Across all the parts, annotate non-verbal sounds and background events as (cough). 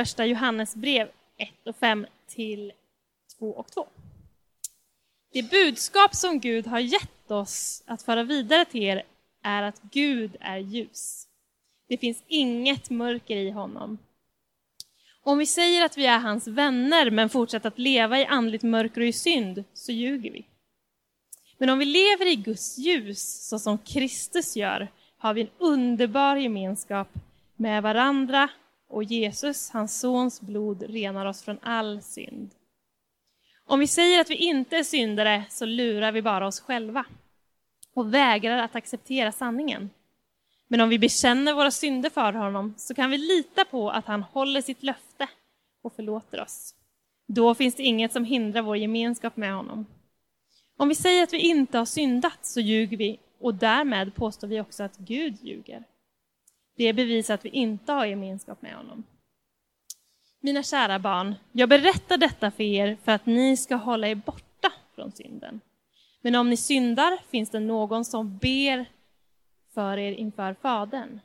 första Johannesbrev 1 och 5 till 2 och 2. Det budskap som Gud har gett oss att föra vidare till er är att Gud är ljus. Det finns inget mörker i honom. Om vi säger att vi är hans vänner men fortsätter att leva i andligt mörker och i synd, så ljuger vi. Men om vi lever i Guds ljus, så som Kristus gör, har vi en underbar gemenskap med varandra och Jesus, hans sons blod, renar oss från all synd. Om vi säger att vi inte är syndare så lurar vi bara oss själva och vägrar att acceptera sanningen. Men om vi bekänner våra synder för honom så kan vi lita på att han håller sitt löfte och förlåter oss. Då finns det inget som hindrar vår gemenskap med honom. Om vi säger att vi inte har syndat så ljuger vi och därmed påstår vi också att Gud ljuger. Det är bevis att vi inte har gemenskap med honom. Mina kära barn, jag berättar detta för er för att ni ska hålla er borta från synden. Men om ni syndar finns det någon som ber för er inför Fadern.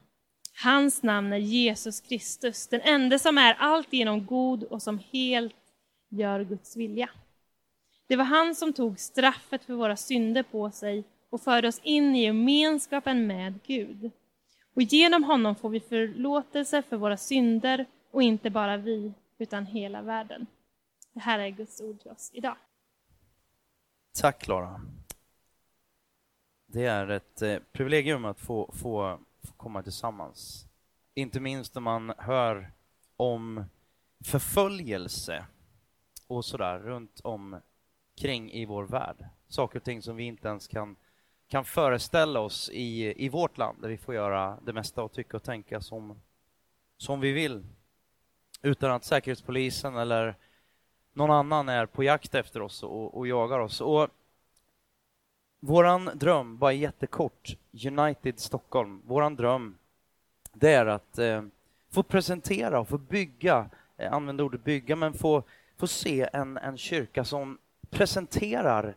Hans namn är Jesus Kristus, den enda som är alltigenom god och som helt gör Guds vilja. Det var han som tog straffet för våra synder på sig och förde oss in i gemenskapen med Gud. Och genom honom får vi förlåtelse för våra synder och inte bara vi, utan hela världen. Det här är Guds ord till oss idag. Tack Klara. Det är ett eh, privilegium att få, få, få komma tillsammans. Inte minst när man hör om förföljelse och sådär runt om kring i vår värld. Saker och ting som vi inte ens kan, kan föreställa oss i, i vårt land där vi får göra det mesta och tycka och tänka som, som vi vill utan att Säkerhetspolisen eller någon annan är på jakt efter oss och, och jagar oss. Och våran dröm, bara jättekort, United Stockholm, våran dröm, det är att eh, få presentera och få bygga, eh, använda ordet bygga, men få, få se en, en kyrka som presenterar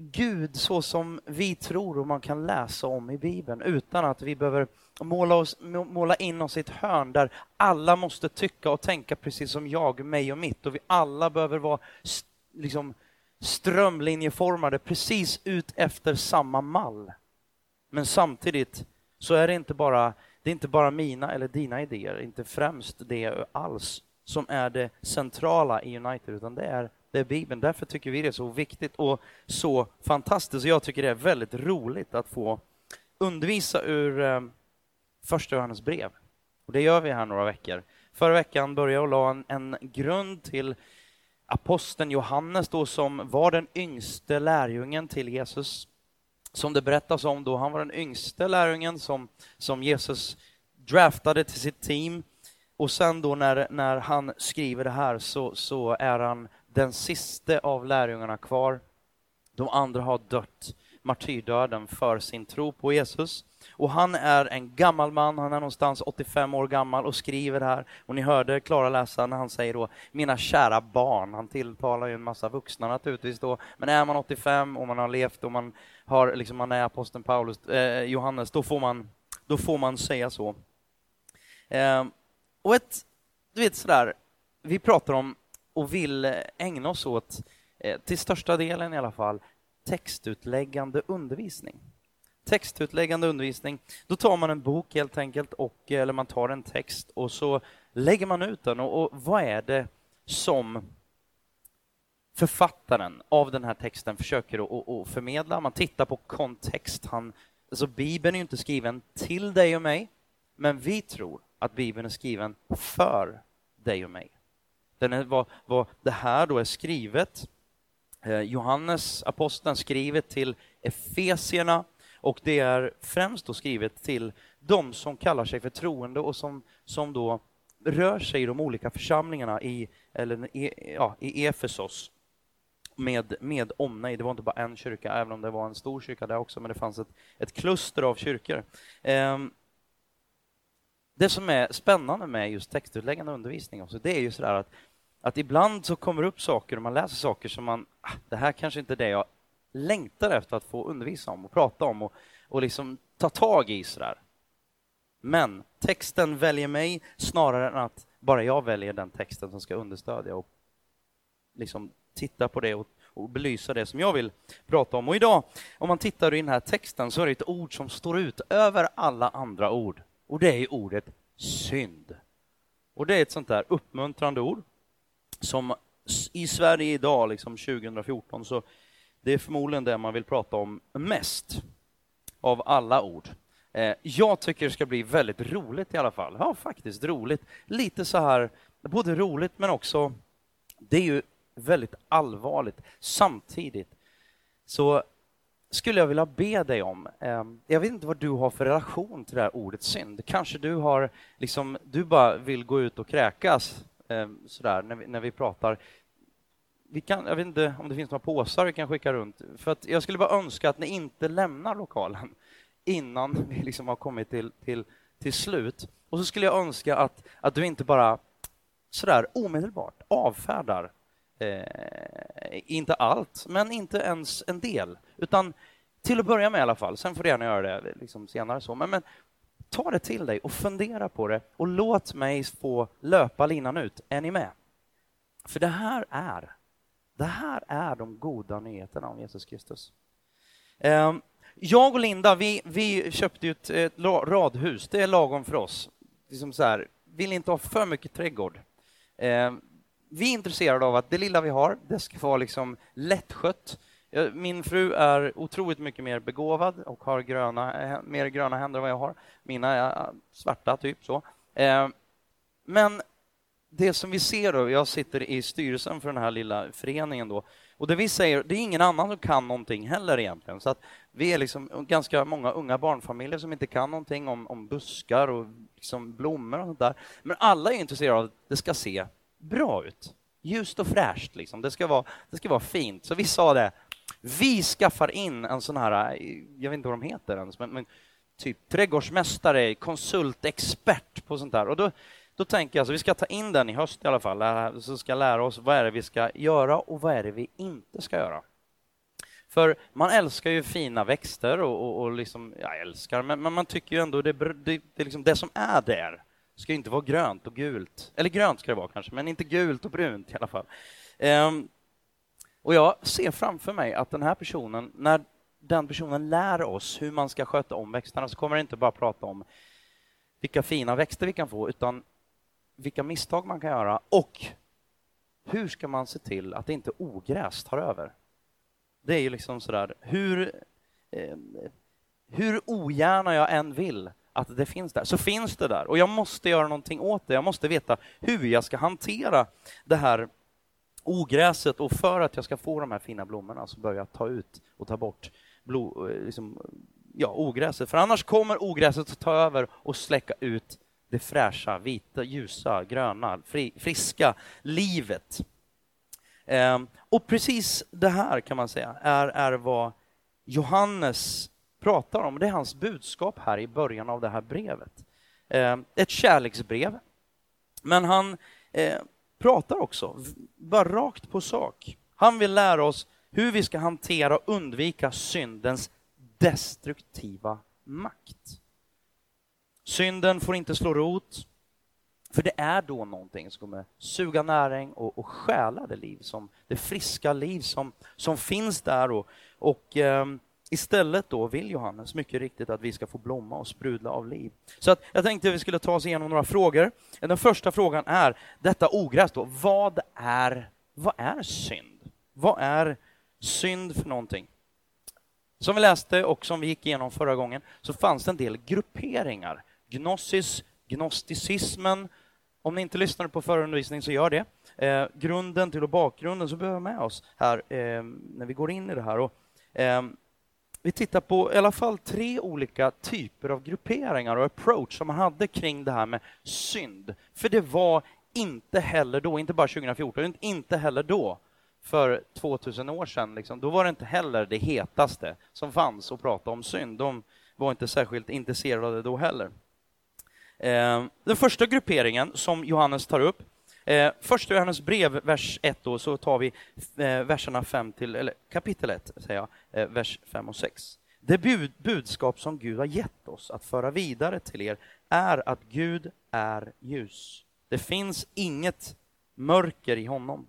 Gud så som vi tror och man kan läsa om i Bibeln utan att vi behöver måla, oss, måla in oss i ett hörn där alla måste tycka och tänka precis som jag, mig och mitt och vi alla behöver vara liksom, strömlinjeformade precis ut efter samma mall. Men samtidigt så är det inte bara, det är inte bara mina eller dina idéer, inte främst det alls, som är det centrala i United, utan det är det är Bibeln. Därför tycker vi det är så viktigt och så fantastiskt. Jag tycker det är väldigt roligt att få undervisa ur eh, första Johannes brev. Och det gör vi här några veckor. Förra veckan började jag la en, en grund till aposteln Johannes då som var den yngste lärjungen till Jesus. Som det berättas om då, han var den yngste lärjungen som, som Jesus draftade till sitt team. Och sen då när, när han skriver det här så, så är han den siste av lärjungarna kvar. De andra har dött martyrdöden för sin tro på Jesus. Och han är en gammal man, han är någonstans 85 år gammal och skriver här. Och ni hörde Klara läsa när han säger då, mina kära barn. Han tilltalar ju en massa vuxna naturligtvis då. Men är man 85 och man har levt och man, har, liksom, man är aposteln Paulus, eh, Johannes, då får, man, då får man säga så. Eh, och ett, du vet sådär, vi pratar om och vill ägna oss åt, eh, till största delen i alla fall, textutläggande undervisning. Textutläggande undervisning, då tar man en bok helt enkelt, och, eller man tar en text och så lägger man ut den. Och, och vad är det som författaren av den här texten försöker att, att förmedla? Man tittar på kontext. Han, alltså Bibeln är ju inte skriven till dig och mig, men vi tror att Bibeln är skriven för dig och mig. Den är, vad, vad det här då är skrivet, eh, Johannes aposteln skrivet till Efesierna och det är främst då skrivet till de som kallar sig för troende och som, som då rör sig i de olika församlingarna i, eller, i, ja, i Efesos med, med omnejd. Det var inte bara en kyrka, även om det var en stor kyrka där också, men det fanns ett, ett kluster av kyrkor. Eh, det som är spännande med just textutläggande undervisning också, det är ju sådär att att ibland så kommer det upp saker och man läser saker som man, ah, det här kanske inte är det jag längtar efter att få undervisa om och prata om och, och liksom ta tag i sådär. Men texten väljer mig snarare än att bara jag väljer den texten som ska understödja och liksom titta på det och, och belysa det som jag vill prata om. Och idag, om man tittar i den här texten, så är det ett ord som står ut över alla andra ord. Och det är ordet synd. Och det är ett sånt där uppmuntrande ord som i Sverige idag, liksom 2014, så det är förmodligen det man vill prata om mest av alla ord. Eh, jag tycker det ska bli väldigt roligt i alla fall. Ja, faktiskt roligt. Lite så här, både roligt men också, det är ju väldigt allvarligt. Samtidigt så skulle jag vilja be dig om, ehm, jag vet inte vad du har för relation till det här ordet synd. Kanske du har, liksom, du bara vill gå ut och kräkas eh, sådär när vi, när vi pratar. Vi kan, jag vet inte om det finns några påsar vi kan skicka runt. För att jag skulle bara önska att ni inte lämnar lokalen innan vi liksom har kommit till, till, till slut. Och så skulle jag önska att, att du inte bara sådär omedelbart avfärdar eh, inte allt, men inte ens en del, utan till att börja med i alla fall. Sen får du gärna göra det liksom senare. så. Men, men ta det till dig och fundera på det och låt mig få löpa linan ut. Är ni med? För det här är, det här är de goda nyheterna om Jesus Kristus. Ehm, jag och Linda, vi, vi köpte ju ett, ett radhus. Det är lagom för oss. Liksom så här, vill inte ha för mycket trädgård. Ehm, vi är intresserade av att det lilla vi har, det ska vara liksom lättskött. Min fru är otroligt mycket mer begåvad och har gröna, eh, mer gröna händer än vad jag har. Mina är eh, svarta, typ så. Eh, men det som vi ser då, jag sitter i styrelsen för den här lilla föreningen då, och det vi säger, det är ingen annan som kan någonting heller egentligen. Så att vi är liksom ganska många unga barnfamiljer som inte kan någonting om, om buskar och liksom blommor och sånt där. Men alla är intresserade av att det ska se bra ut. Ljust och fräscht, liksom. det, ska vara, det ska vara fint. Så vi sa det, vi skaffar in en sån här, jag vet inte vad de heter ens, men, men typ trädgårdsmästare, konsultexpert på sånt där. Och då, då tänker jag att vi ska ta in den i höst i alla fall, så ska lära oss vad är det vi ska göra och vad är det vi inte ska göra. För man älskar ju fina växter och, och, och liksom, ja, älskar, men, men, man tycker ju ändå det, det, det, liksom, det som är där ska inte vara grönt och gult. Eller grönt ska det vara kanske, men inte gult och brunt i alla fall. Um, och jag ser framför mig att den här personen, när den personen lär oss hur man ska sköta om växterna, så kommer det inte bara prata om vilka fina växter vi kan få, utan vilka misstag man kan göra och hur ska man se till att inte ogräs tar över? Det är ju liksom sådär, hur, eh, hur ogärna jag än vill att det finns där, så finns det där. Och jag måste göra någonting åt det. Jag måste veta hur jag ska hantera det här ogräset. Och för att jag ska få de här fina blommorna så börjar jag ta ut och ta bort blå, eh, liksom, ja, ogräset. För annars kommer ogräset att ta över och släcka ut det fräscha, vita, ljusa, gröna, fri, friska livet. Eh, och precis det här kan man säga är, är vad Johannes pratar om. Det är hans budskap här i början av det här brevet. Eh, ett kärleksbrev. Men han eh, pratar också, bara rakt på sak. Han vill lära oss hur vi ska hantera och undvika syndens destruktiva makt. Synden får inte slå rot, för det är då någonting som kommer suga näring och, och stjäla det liv som, det friska liv som, som finns där. Och, och eh, istället då vill Johannes mycket riktigt att vi ska få blomma och sprudla av liv. Så att jag tänkte att vi skulle ta oss igenom några frågor. Den första frågan är detta ogräs då. Vad är, vad är synd? Vad är synd för någonting? Som vi läste och som vi gick igenom förra gången så fanns det en del grupperingar Gnosis, gnosticismen. Om ni inte lyssnade på förundervisning så gör det. Eh, grunden till och bakgrunden så behöver vi med oss här eh, när vi går in i det här. Och, eh, vi tittar på i alla fall tre olika typer av grupperingar och approach som man hade kring det här med synd. För det var inte heller då, inte bara 2014, inte heller då, för 2000 år sedan, liksom, då var det inte heller det hetaste som fanns att prata om synd. De var inte särskilt intresserade då heller. Eh, den första grupperingen som Johannes tar upp, eh, första Johannes brev, vers 1, då, så tar vi eh, verserna 5 till, eller kapitel 1, säger jag, eh, vers 5 och 6. Det bud, budskap som Gud har gett oss att föra vidare till er är att Gud är ljus Det finns inget mörker i honom.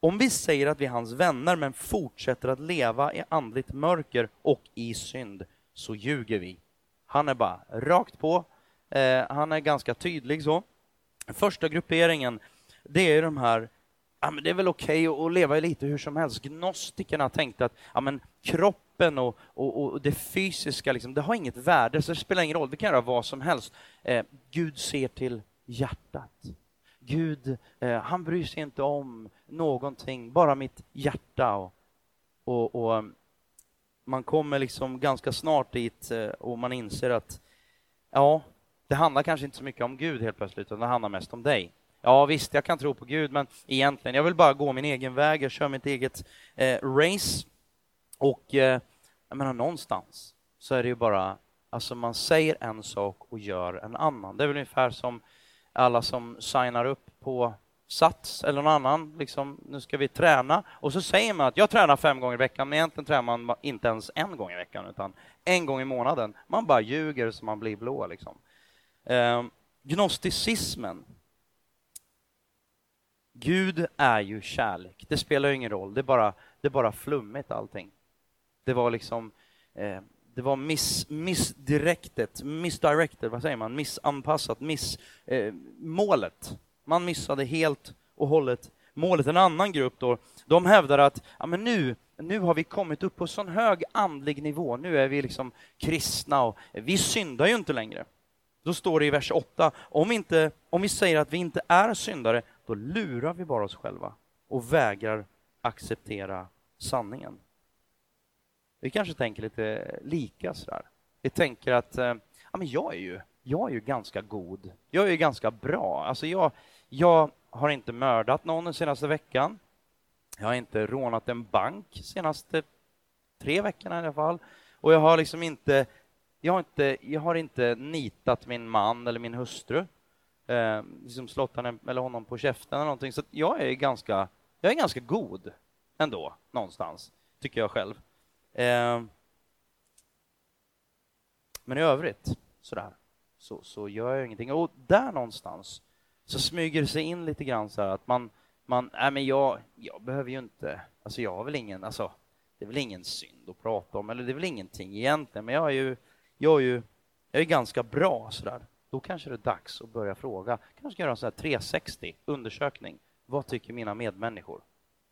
Om vi säger att vi är hans vänner men fortsätter att leva i andligt mörker och i synd, så ljuger vi. Han är bara rakt på. Eh, han är ganska tydlig så. Första grupperingen, det är de här ja, men det är väl okej okay att leva lite hur som helst. Gnostikerna tänkte att ja, men kroppen och, och, och det fysiska, liksom, det har inget värde, så det spelar ingen roll, vi kan göra vad som helst. Eh, Gud ser till hjärtat. Gud, eh, han bryr sig inte om någonting, bara mitt hjärta. Och, och, och eh, man kommer liksom ganska snart dit eh, och man inser att ja, det handlar kanske inte så mycket om Gud helt plötsligt, utan det handlar mest om dig. Ja, visst, jag kan tro på Gud, men egentligen, jag vill bara gå min egen väg, jag kör mitt eget eh, race. Och eh, jag menar, någonstans så är det ju bara, alltså man säger en sak och gör en annan. Det är väl ungefär som alla som signar upp på Sats eller någon annan, liksom, nu ska vi träna. Och så säger man att jag tränar fem gånger i veckan, men egentligen tränar man inte ens en gång i veckan, utan en gång i månaden. Man bara ljuger så man blir blå. Liksom. Eh, gnosticismen. Gud är ju kärlek. Det spelar ingen roll, det är bara, det är bara flummigt allting. Det var liksom eh, det var miss, missdirektet, misdirected, vad säger man, missanpassat, miss, eh, målet. Man missade helt och hållet målet. En annan grupp då, de hävdar att ja, men nu, nu har vi kommit upp på sån hög andlig nivå, nu är vi liksom kristna och vi syndar ju inte längre. Då står det i vers 8, om, inte, om vi säger att vi inte är syndare, då lurar vi bara oss själva och vägrar acceptera sanningen. Vi kanske tänker lite lika sådär. Vi tänker att eh, ja, men jag, är ju, jag är ju ganska god. Jag är ju ganska bra. Alltså jag, jag har inte mördat någon den senaste veckan. Jag har inte rånat en bank senaste tre veckorna i alla fall. Och jag har liksom inte jag har inte, jag har inte nitat min man eller min hustru, eh, liksom slått henne eller honom på käften eller någonting. Så jag är ganska, jag är ganska god ändå, någonstans, tycker jag själv. Eh, men i övrigt, sådär, så, så gör jag ingenting. Och där någonstans så smyger det sig in lite grann så här att man, man nej men jag, jag behöver ju inte, alltså jag har väl ingen, alltså det är väl ingen synd att prata om, eller det är väl ingenting egentligen, men jag är ju, jag är ju, jag är ganska bra sådär. Då kanske det är dags att börja fråga, kanske göra en sån här 360 undersökning. Vad tycker mina medmänniskor?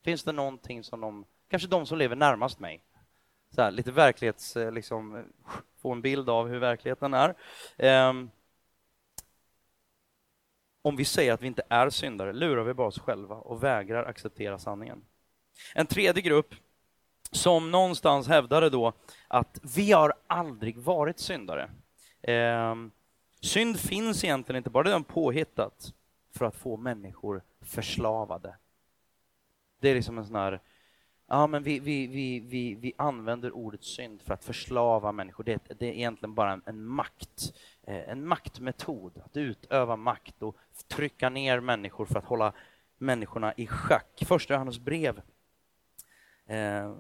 Finns det någonting som de, kanske de som lever närmast mig, så här, lite verklighets, eh, liksom, få en bild av hur verkligheten är. Um, om vi säger att vi inte är syndare lurar vi bara oss själva och vägrar acceptera sanningen. En tredje grupp som någonstans hävdade då att vi har aldrig varit syndare. Um, synd finns egentligen inte bara, det är påhittat för att få människor förslavade. Det är liksom en sån här Ja, men vi, vi, vi, vi, vi använder ordet synd för att förslava människor. Det, det är egentligen bara en, en makt, eh, en maktmetod. Att utöva makt och trycka ner människor för att hålla människorna i schack. Första Johannes brev, eh,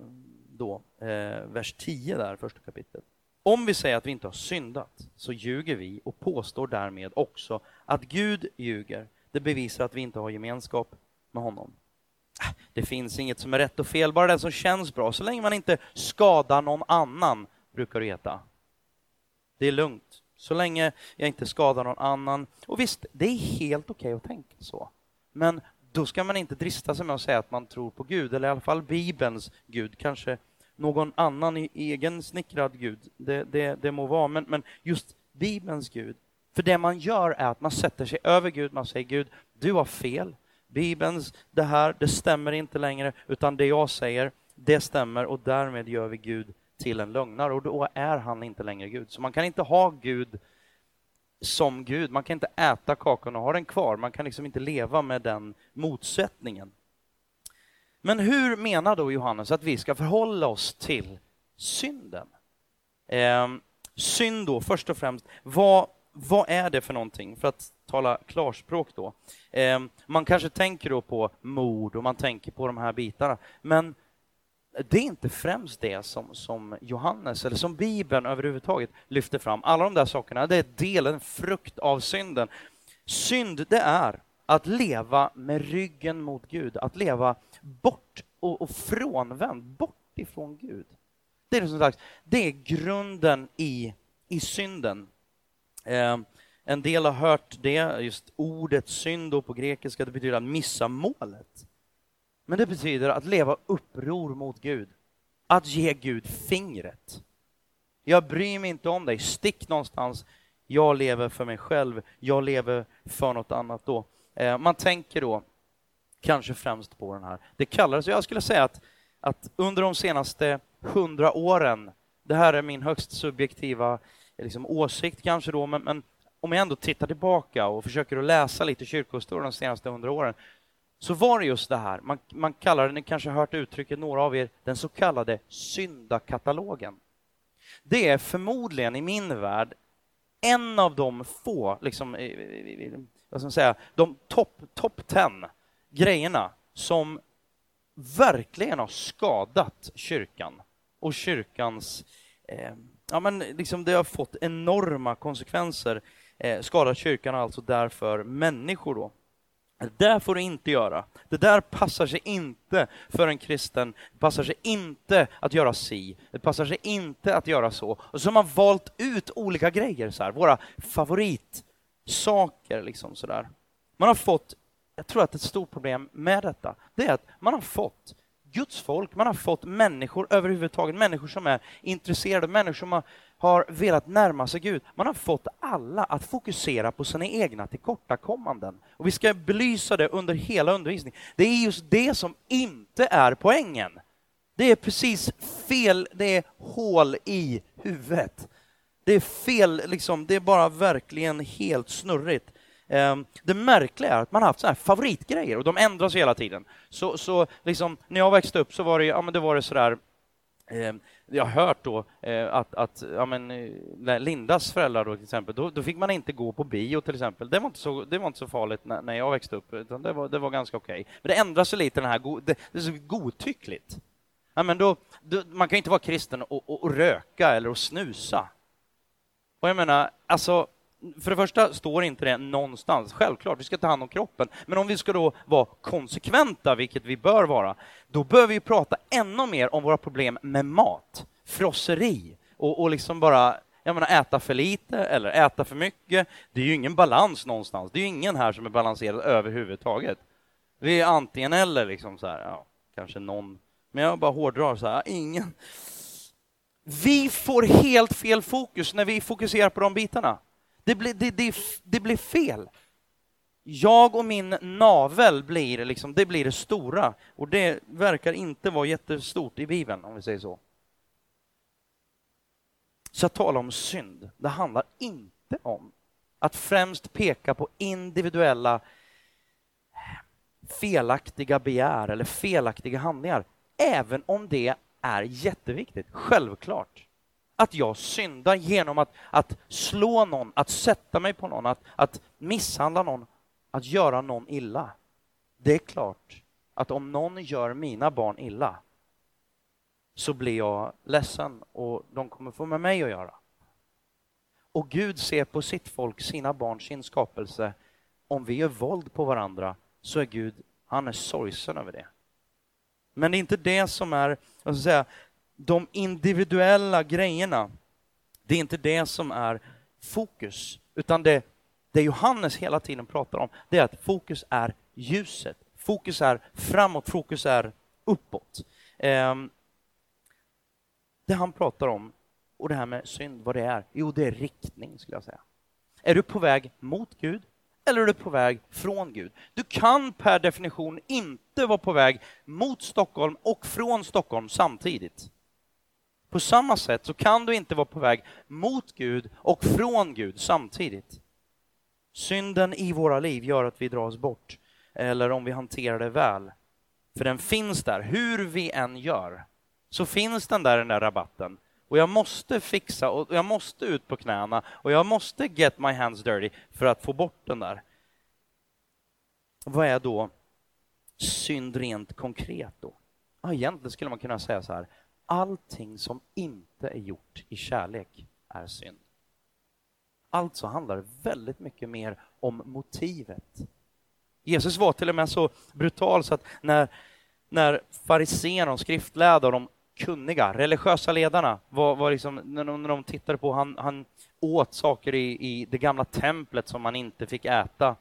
då, eh, vers 10 där, första kapitlet. Om vi säger att vi inte har syndat så ljuger vi och påstår därmed också att Gud ljuger. Det bevisar att vi inte har gemenskap med honom. Äh, det finns inget som är rätt och fel, bara det som känns bra. Så länge man inte skadar någon annan, brukar det heta. Det är lugnt. Så länge jag inte skadar någon annan. Och visst, det är helt okej okay att tänka så. Men då ska man inte drista sig med att säga att man tror på Gud, eller i alla fall Bibelns Gud. Kanske någon annan i egen snickrad Gud, det, det, det må vara. Men, men just Bibelns Gud. För det man gör är att man sätter sig över Gud, man säger Gud, du har fel. Bibelns det här, det stämmer inte längre, utan det jag säger, det stämmer och därmed gör vi Gud till en lögnare och då är han inte längre Gud. Så man kan inte ha Gud som Gud, man kan inte äta kakan och ha den kvar, man kan liksom inte leva med den motsättningen. Men hur menar då Johannes att vi ska förhålla oss till synden? Eh, synd då, först och främst, vad, vad är det för någonting? För att tala klarspråk då. Eh, man kanske tänker då på mord och man tänker på de här bitarna, men det är inte främst det som, som Johannes, eller som Bibeln överhuvudtaget lyfter fram. Alla de där sakerna, det är delen, frukt av synden. Synd, det är att leva med ryggen mot Gud, att leva bort och, och frånvänd, bort ifrån Gud. Det är, som sagt, det är grunden i, i synden. Eh, en del har hört det, just ordet synd på grekiska, det betyder att missa målet. Men det betyder att leva uppror mot Gud, att ge Gud fingret. Jag bryr mig inte om dig, stick någonstans. Jag lever för mig själv, jag lever för något annat då. Eh, man tänker då kanske främst på den här. Det kallades, jag skulle säga att, att under de senaste hundra åren, det här är min högst subjektiva eh, liksom, åsikt kanske då, men, men om jag ändå tittar tillbaka och försöker att läsa lite kyrkohistoria de senaste hundra åren, så var det just det här, man, man kallar det, ni kanske har hört uttrycket, några av er, den så kallade syndakatalogen. Det är förmodligen i min värld en av de få, liksom, vad ska man säga, de topp top ten grejerna som verkligen har skadat kyrkan och kyrkans... Eh, ja, men liksom det har fått enorma konsekvenser. Eh, skadat kyrkan alltså därför människor då. Det där får du inte göra. Det där passar sig inte för en kristen. Det passar sig inte att göra si. Det passar sig inte att göra så. Och så har man valt ut olika grejer, så här, våra favoritsaker. Liksom sådär. Man har fått, jag tror att ett stort problem med detta, det är att man har fått Guds folk, man har fått människor överhuvudtaget, människor som är intresserade, människor som har, har velat närma sig Gud. Man har fått alla att fokusera på sina egna tillkortakommanden. Och vi ska belysa det under hela undervisningen. Det är just det som inte är poängen. Det är precis fel, det är hål i huvudet. Det är fel, liksom, det är bara verkligen helt snurrigt. Ehm, det märkliga är att man har haft så här favoritgrejer och de ändras hela tiden. Så, så liksom, när jag växte upp så var det, ja, men det, var det sådär eh, jag har hört då eh, att, att ja, men, eh, Lindas föräldrar då, till exempel, då, då, fick man inte gå på bio till exempel. Det var inte så, det var inte så farligt när, när jag växte upp, utan det var, det var ganska okej. Okay. Men det ändras sig lite, den här, det, det är så godtyckligt. Ja, men då, då, man kan ju inte vara kristen och, och, och röka eller och snusa. Och jag menar, alltså för det första står inte det någonstans. Självklart, vi ska ta hand om kroppen. Men om vi ska då vara konsekventa, vilket vi bör vara, då bör vi prata ännu mer om våra problem med mat, frosseri och, och liksom bara jag menar, äta för lite eller äta för mycket. Det är ju ingen balans någonstans. Det är ju ingen här som är balanserad överhuvudtaget. Vi är antingen eller, liksom så här, ja, kanske någon. Men jag bara hårdrar så här, ingen. Vi får helt fel fokus när vi fokuserar på de bitarna. Det blir, det, det, det blir fel. Jag och min navel blir, liksom, det blir det stora. Och det verkar inte vara jättestort i Bibeln, om vi säger så. Så att tala om synd, det handlar inte om att främst peka på individuella felaktiga begär eller felaktiga handlingar, även om det är jätteviktigt, självklart att jag syndar genom att, att slå någon, att sätta mig på någon, att, att misshandla någon, att göra någon illa. Det är klart att om någon gör mina barn illa så blir jag ledsen och de kommer få med mig att göra. Och Gud ser på sitt folk, sina barn, sin skapelse. Om vi gör våld på varandra så är Gud, han är sorgsen över det. Men det är inte det som är, jag ska säga, de individuella grejerna, det är inte det som är fokus, utan det, det Johannes hela tiden pratar om, det är att fokus är ljuset. Fokus är framåt, fokus är uppåt. Ehm, det han pratar om, och det här med synd, vad det är, jo, det är riktning, skulle jag säga. Är du på väg mot Gud eller är du på väg från Gud? Du kan per definition inte vara på väg mot Stockholm och från Stockholm samtidigt. På samma sätt så kan du inte vara på väg mot Gud och från Gud samtidigt. Synden i våra liv gör att vi dras bort, eller om vi hanterar det väl. För den finns där, hur vi än gör, så finns den där, den där rabatten. Och jag måste fixa, och jag måste ut på knäna, och jag måste get my hands dirty för att få bort den där. Vad är då synd rent konkret då? Ja, egentligen skulle man kunna säga så här, allting som inte är gjort i kärlek är synd. Alltså handlar det väldigt mycket mer om motivet. Jesus var till och med så brutal så att när, när fariséerna, skriftlärda och de kunniga, religiösa ledarna, var, var liksom, när, de, när de tittade på, han, han åt saker i, i det gamla templet som man inte fick äta.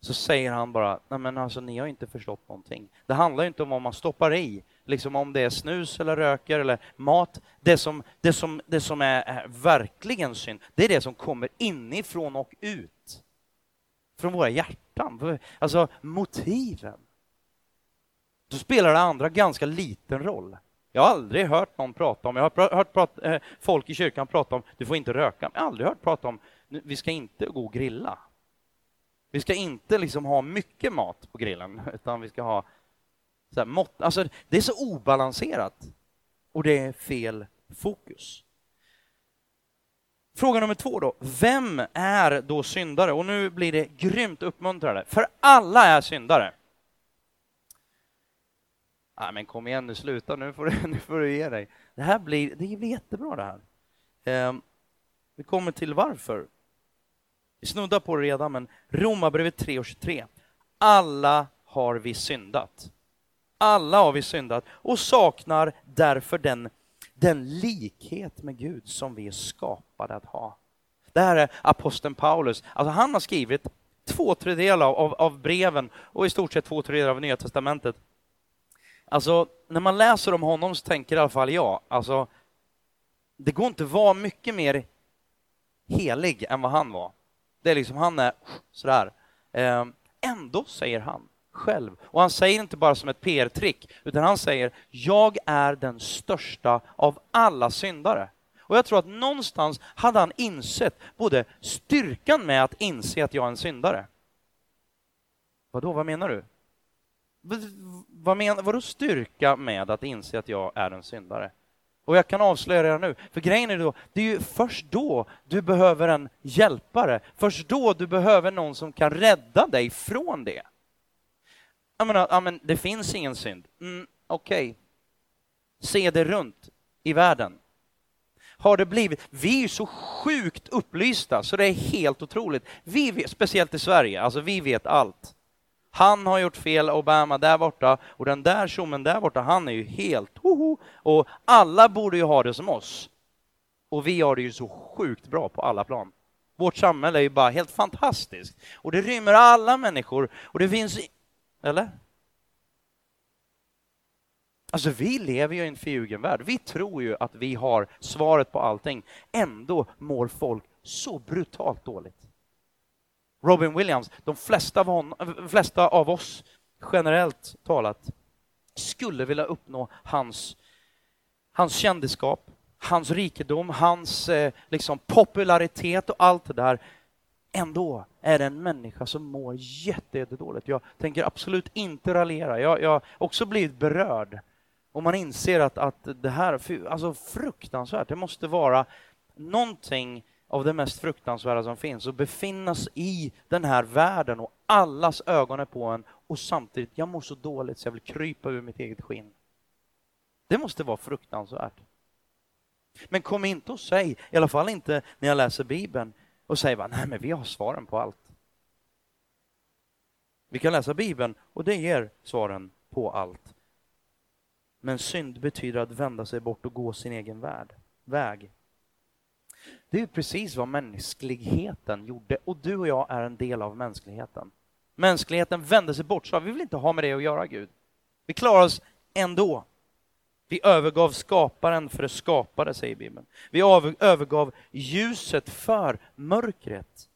Så säger han bara, nej men alltså ni har inte förstått någonting. Det handlar inte om vad man stoppar i, liksom om det är snus eller röker eller mat. Det som, det som, det som är, är verkligen synd, det är det som kommer inifrån och ut. Från våra hjärtan, alltså motiven. Då spelar det andra ganska liten roll. Jag har aldrig hört någon prata om, jag har hört prat, eh, folk i kyrkan prata om, du får inte röka, jag har aldrig hört prata om, vi ska inte gå och grilla. Vi ska inte liksom ha mycket mat på grillen, (laughs) utan vi ska ha så här, mått, alltså det är så obalanserat och det är fel fokus. Fråga nummer två då. Vem är då syndare? Och nu blir det grymt uppmuntrande, för alla är syndare. Nej, men kom igen nu, sluta nu får, du, (laughs) nu får du ge dig. Det här blir, det blir jättebra det här. Eh, vi kommer till varför. Vi snuddar på det redan, men Romarbrevet 3 och 23. Alla har vi syndat. Alla har vi syndat och saknar därför den, den likhet med Gud som vi är skapade att ha. Det här är aposteln Paulus. Alltså han har skrivit två tredjedelar av, av breven och i stort sett två tredjedelar av Nya Testamentet. Alltså, när man läser om honom så tänker i alla fall jag, alltså, det går inte att vara mycket mer helig än vad han var. Det är liksom, han är sådär. Ehm, ändå säger han själv, och han säger inte bara som ett PR-trick, utan han säger, jag är den största av alla syndare. Och jag tror att någonstans hade han insett både styrkan med att inse att jag är en syndare. Vadå, vad menar du? Vad menar, vadå styrka med att inse att jag är en syndare? Och jag kan avslöja redan nu, för grejen är då, det är ju först då du behöver en hjälpare, först då du behöver någon som kan rädda dig från det. Jag menar, ja, men det finns ingen synd. Mm, Okej. Okay. Se det runt i världen. Har det blivit, vi är ju så sjukt upplysta så det är helt otroligt. Vi vet, speciellt i Sverige, alltså vi vet allt. Han har gjort fel, Obama där borta, och den där tjommen där borta, han är ju helt hoho. Och alla borde ju ha det som oss. Och vi har det ju så sjukt bra på alla plan. Vårt samhälle är ju bara helt fantastiskt. Och det rymmer alla människor, och det finns... Eller? Alltså, vi lever ju i en förljugen värld. Vi tror ju att vi har svaret på allting. Ändå mår folk så brutalt dåligt. Robin Williams, de flesta av, hon, flesta av oss, generellt talat, skulle vilja uppnå hans, hans kändisskap, hans rikedom, hans eh, liksom, popularitet och allt det där. Ändå är det en människa som mår jättedåligt. Jag tänker absolut inte raljera. Jag har också blivit berörd. Och man inser att, att det här, alltså fruktansvärt, det måste vara någonting av det mest fruktansvärda som finns och befinnas i den här världen och allas ögon är på en och samtidigt, jag mår så dåligt så jag vill krypa ur mitt eget skinn. Det måste vara fruktansvärt. Men kom inte och säg, i alla fall inte när jag läser Bibeln, och säger bara, nej men vi har svaren på allt. Vi kan läsa Bibeln och det ger svaren på allt. Men synd betyder att vända sig bort och gå sin egen värld, väg. Det är precis vad mänskligheten gjorde och du och jag är en del av mänskligheten. Mänskligheten vände sig bort, så vi vill inte ha med det att göra, Gud. Vi klarar oss ändå. Vi övergav skaparen för det skapade, säger Bibeln. Vi övergav ljuset för mörkret.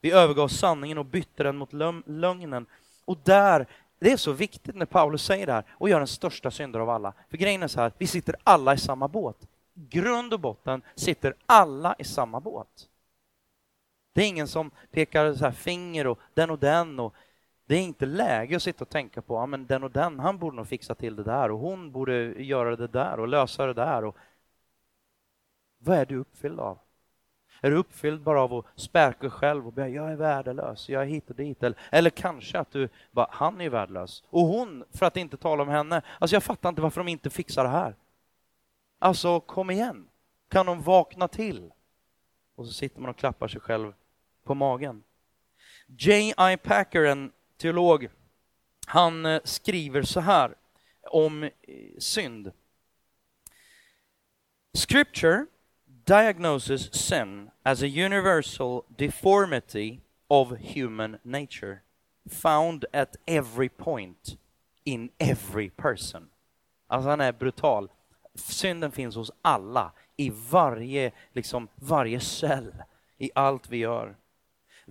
Vi övergav sanningen och bytte den mot lögnen. Och där, det är så viktigt när Paulus säger det här, och gör den största synder av alla. För grejen är så här, vi sitter alla i samma båt grund och botten sitter alla i samma båt. Det är ingen som pekar så finger och den och den och det är inte läge att sitta och tänka på, ja men den och den, han borde nog fixa till det där och hon borde göra det där och lösa det där. Och... Vad är du uppfylld av? Är du uppfylld bara av att späka dig själv och säga jag är värdelös, jag är hit och dit. Eller, eller kanske att du bara, han är värdelös. Och hon, för att inte tala om henne, alltså jag fattar inte varför de inte fixar det här. Alltså, kom igen. Kan de vakna till? och så sitter man och klappar sig själv på magen. J.I. Packer, en teolog, han eh, skriver så här om eh, synd. Scripture diagnoses sin as a universal deformity of human nature found at every point in every person. Alltså han är brutal. Synden finns hos alla, i varje, liksom, varje cell, i allt vi gör.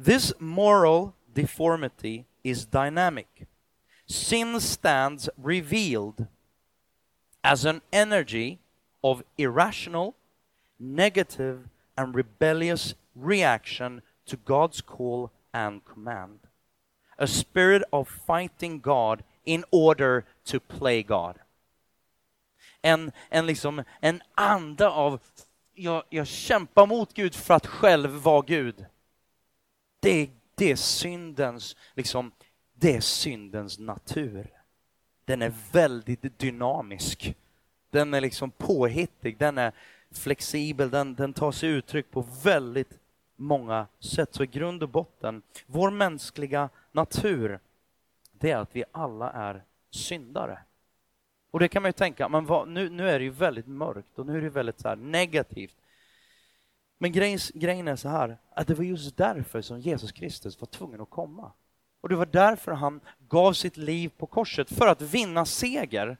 This moral deformity is dynamic. Sin stands revealed as an energy of irrational, negative and rebellious reaction to God's call and command. A spirit of fighting God in order to play God. En, en, liksom, en anda av jag, jag kämpar mot Gud för att själv vara Gud. Det, det är syndens, liksom, det är syndens natur. Den är väldigt dynamisk. Den är liksom påhittig, den är flexibel, den, den tar sig uttryck på väldigt många sätt. Så i grund och botten, vår mänskliga natur, det är att vi alla är syndare. Och det kan man ju tänka, men vad, nu, nu är det ju väldigt mörkt och nu är det väldigt så negativt. Men grejen, grejen är så här, att det var just därför som Jesus Kristus var tvungen att komma. Och det var därför han gav sitt liv på korset, för att vinna seger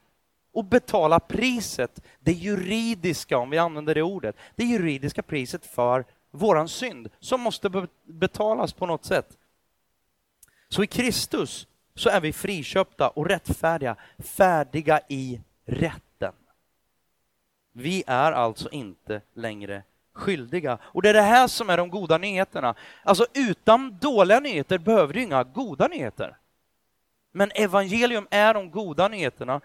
och betala priset, det juridiska, om vi använder det ordet, det juridiska priset för våran synd, som måste betalas på något sätt. Så i Kristus så är vi friköpta och rättfärdiga, färdiga i rätten. Vi är alltså inte längre skyldiga. Och det är det här som är de goda nyheterna. Alltså utan dåliga nyheter behöver du inga goda nyheter. Men evangelium är de goda nyheterna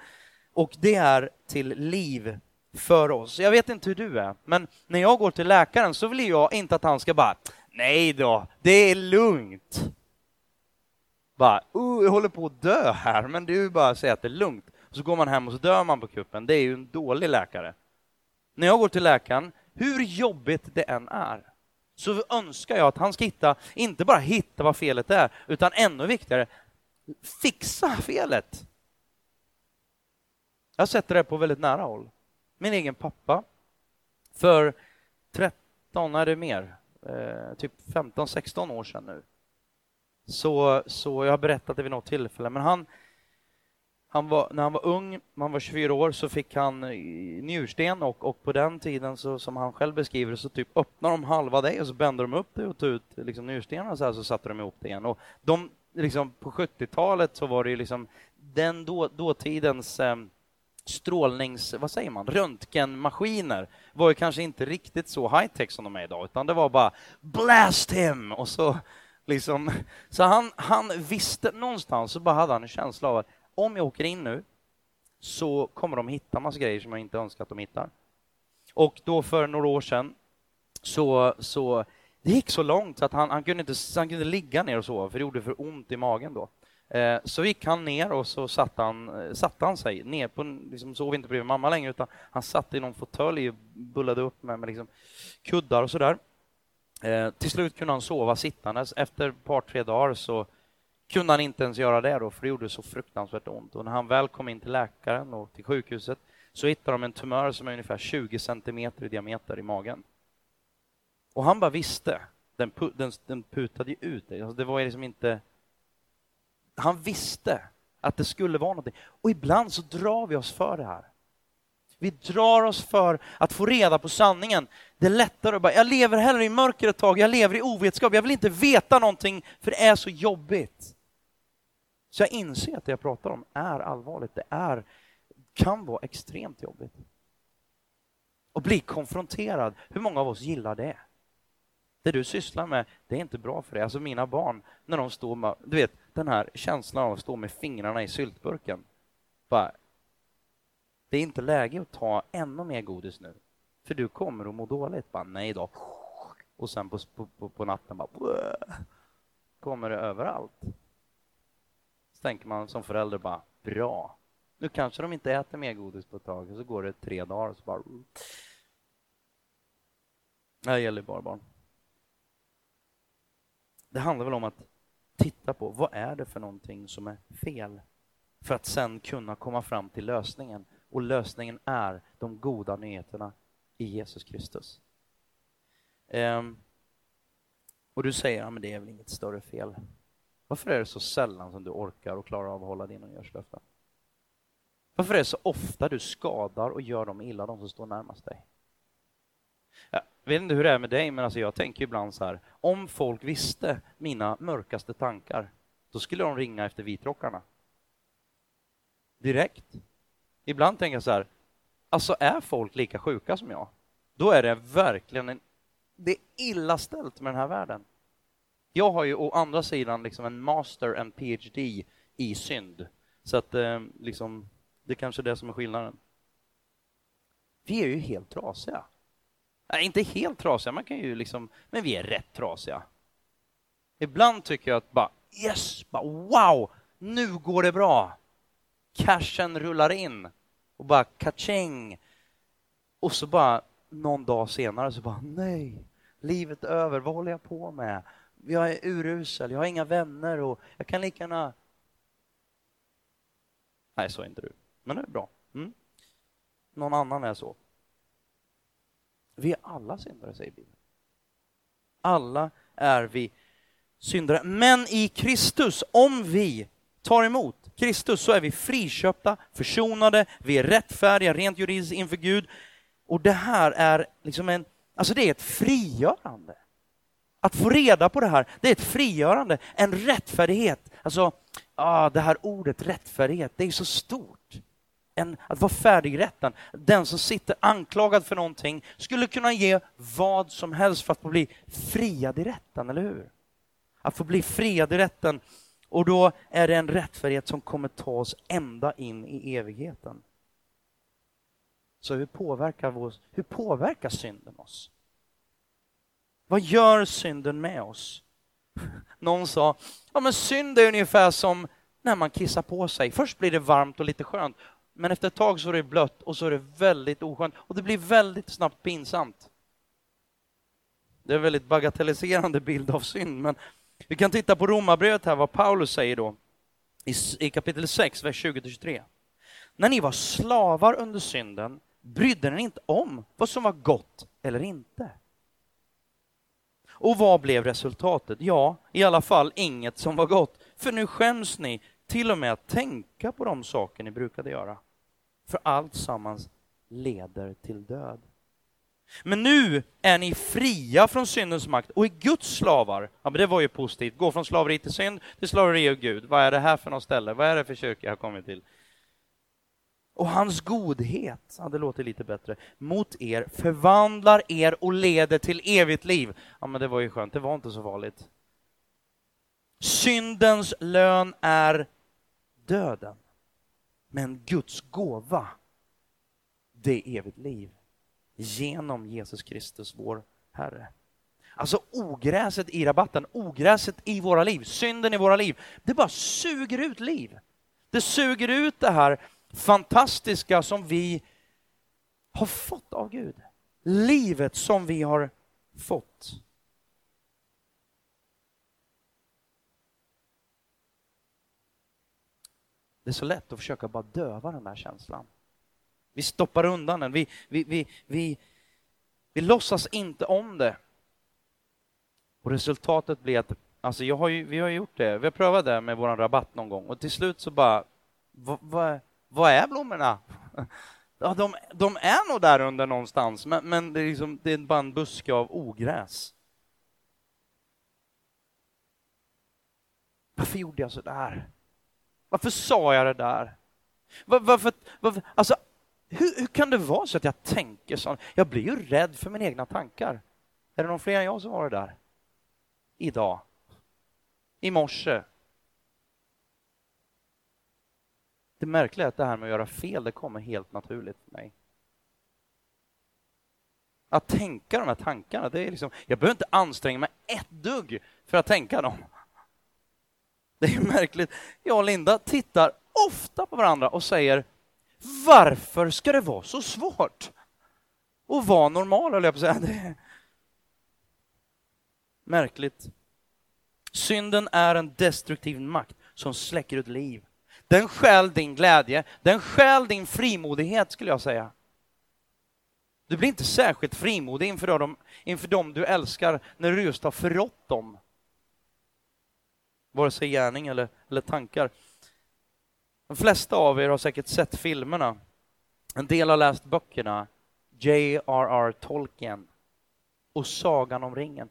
och det är till liv för oss. Jag vet inte hur du är, men när jag går till läkaren så vill jag inte att han ska bara Nej då, det är lugnt. Bara, uh, jag håller på att dö här, men du bara säger att det är lugnt. Så går man hem och så dör man på kuppen. Det är ju en dålig läkare. När jag går till läkaren, hur jobbigt det än är, så önskar jag att han ska hitta, inte bara hitta vad felet är, utan ännu viktigare, fixa felet. Jag sätter det på väldigt nära håll. Min egen pappa, för 13, är det mer, eh, typ 15-16 år sedan nu, så, så jag har berättat det vid något tillfälle, men han, han var, när han var ung, man han var 24 år, så fick han eh, njursten och, och på den tiden, så, som han själv beskriver så typ öppnade de halva dig och så bände de upp det och tog ut liksom, njurstenarna så, här, så satte de ihop det igen. Och de, liksom, på 70-talet så var det ju liksom den då, dåtidens eh, strålnings, vad säger man, röntgenmaskiner var ju kanske inte riktigt så high-tech som de är idag, utan det var bara blast him och så liksom. Så han, han visste någonstans, så bara hade han en känsla av att om jag åker in nu så kommer de hitta massa grejer som jag inte önskar att de hittar. Och då för några år sedan så, så det gick så långt så att han, han, kunde inte, han kunde ligga ner och sova, för det gjorde för ont i magen då. Eh, så gick han ner och så eh, satte han, satt han sig ner på, liksom sov inte bredvid mamma längre, utan han satt i någon fåtölj och bullade upp med, med liksom kuddar och sådär. Eh, till slut kunde han sova sittandes. Efter ett par, tre dagar så kunde han inte ens göra det då, för det gjorde så fruktansvärt ont. Och när han väl kom in till läkaren och till sjukhuset så hittade de en tumör som är ungefär 20 centimeter i diameter i magen. Och han bara visste. Den, den, den putade ju ut det. Alltså det var liksom inte... Han visste att det skulle vara någonting. Och ibland så drar vi oss för det här. Vi drar oss för att få reda på sanningen. Det är lättare att bara, jag lever hellre i mörker ett tag, jag lever i ovetskap, jag vill inte veta någonting för det är så jobbigt. Så jag inser att det jag pratar om är allvarligt, det är, kan vara extremt jobbigt. Och bli konfronterad, hur många av oss gillar det? Det du sysslar med, det är inte bra för dig. Alltså mina barn, när de står med, du vet, den här känslan av att stå med fingrarna i syltburken. Bara, det är inte läge att ta ännu mer godis nu, för du kommer att må dåligt. Bara, nej då. Och sen på, på, på natten bara kommer det överallt. Så tänker man som förälder bara, bra. Nu kanske de inte äter mer godis på ett tag, och så går det tre dagar och så bara... Det här gäller bara barn. Det handlar väl om att titta på vad är det för någonting som är fel för att sen kunna komma fram till lösningen. Och lösningen är de goda nyheterna i Jesus Kristus. Ehm, och du säger, ja men det är väl inget större fel. Varför är det så sällan som du orkar och klarar av att hålla dina nyårslöften? Varför är det så ofta du skadar och gör dem illa, de som står närmast dig? Jag vet inte hur det är med dig, men alltså jag tänker ibland så här, om folk visste mina mörkaste tankar, då skulle de ringa efter vitrockarna. Direkt. Ibland tänker jag så här, alltså är folk lika sjuka som jag, då är det verkligen en, det är illa ställt med den här världen. Jag har ju å andra sidan liksom en master, en PhD i synd. Så att eh, liksom, det är kanske är det som är skillnaden. Vi är ju helt trasiga. Nej, inte helt trasiga, man kan ju liksom, men vi är rätt trasiga. Ibland tycker jag att bara yes, bara wow, nu går det bra. Cashen rullar in och bara kaching. Och så bara någon dag senare så bara nej, livet är över, vad håller jag på med? Jag är urusel, jag har inga vänner och jag kan lika gärna... Nej, så är inte du. Men det är bra. Mm. Någon annan är så. Vi är alla syndare, säger Bibeln. Alla är vi syndare. Men i Kristus, om vi tar emot Kristus så är vi friköpta, försonade, vi är rättfärdiga rent juridiskt inför Gud. Och det här är liksom en, alltså det är ett frigörande. Att få reda på det här, det är ett frigörande, en rättfärdighet. Alltså, ah, det här ordet rättfärdighet, det är så stort. En, att vara färdigrätten. Den som sitter anklagad för någonting skulle kunna ge vad som helst för att få bli friad i rätten, eller hur? Att få bli friad i rätten. Och då är det en rättfärdighet som kommer ta oss ända in i evigheten. Så hur påverkar, vår, hur påverkar synden oss? Vad gör synden med oss? Någon sa, ja men synd är ungefär som när man kissar på sig. Först blir det varmt och lite skönt, men efter ett tag så är det blött och så är det väldigt oskönt och det blir väldigt snabbt pinsamt. Det är en väldigt bagatelliserande bild av synd, men vi kan titta på Romarbrevet här, vad Paulus säger då i, i kapitel 6, vers 20-23. När ni var slavar under synden brydde ni inte om vad som var gott eller inte. Och vad blev resultatet? Ja, i alla fall inget som var gott. För nu skäms ni till och med att tänka på de saker ni brukade göra. För allt sammans leder till död. Men nu är ni fria från syndens makt och är Guds slavar. Ja, men det var ju positivt. Gå från slaveri till synd till slaveri och Gud. Vad är det här för något ställe? Vad är det för kyrka jag har kommit till? Och hans godhet, ja, det låter lite bättre, mot er förvandlar er och leder till evigt liv. Ja, men det var ju skönt, det var inte så farligt. Syndens lön är döden, men Guds gåva, det är evigt liv genom Jesus Kristus, vår Herre. Alltså ogräset i rabatten, ogräset i våra liv, synden i våra liv, det bara suger ut liv. Det suger ut det här fantastiska som vi har fått av Gud. Livet som vi har fått. Det är så lätt att försöka bara döva den där känslan. Vi stoppar undan den, vi, vi, vi, vi, vi låtsas inte om det. Och resultatet blir att, alltså jag har ju, vi har gjort det, vi har prövat det med vår rabatt någon gång och till slut så bara, vad, vad, vad är blommorna? (laughs) Ja, de, de är nog där under någonstans, men, men det, är liksom, det är bara en buske av ogräs. Varför gjorde jag så där? Varför sa jag det där? Var, varför, varför, alltså, hur, hur, kan det vara så att jag tänker så? Jag blir ju rädd för mina egna tankar. Är det någon fler än jag som har det där? Idag? I morse? Det märkliga är att det här med att göra fel, det kommer helt naturligt för mig. Att tänka de här tankarna, det är liksom, jag behöver inte anstränga mig ett dugg för att tänka dem. Det är märkligt. Jag och Linda tittar ofta på varandra och säger varför ska det vara så svårt? att vara normal, höll jag på att säga. Det är märkligt. Synden är en destruktiv makt som släcker ut liv. Den stjäl din glädje, den stjäl din frimodighet skulle jag säga. Du blir inte särskilt frimodig inför dem, inför dem du älskar när du just har förrått dem. Vare sig gärning eller, eller tankar. De flesta av er har säkert sett filmerna. En del har läst böckerna. J.R.R. Tolkien och Sagan om ringen.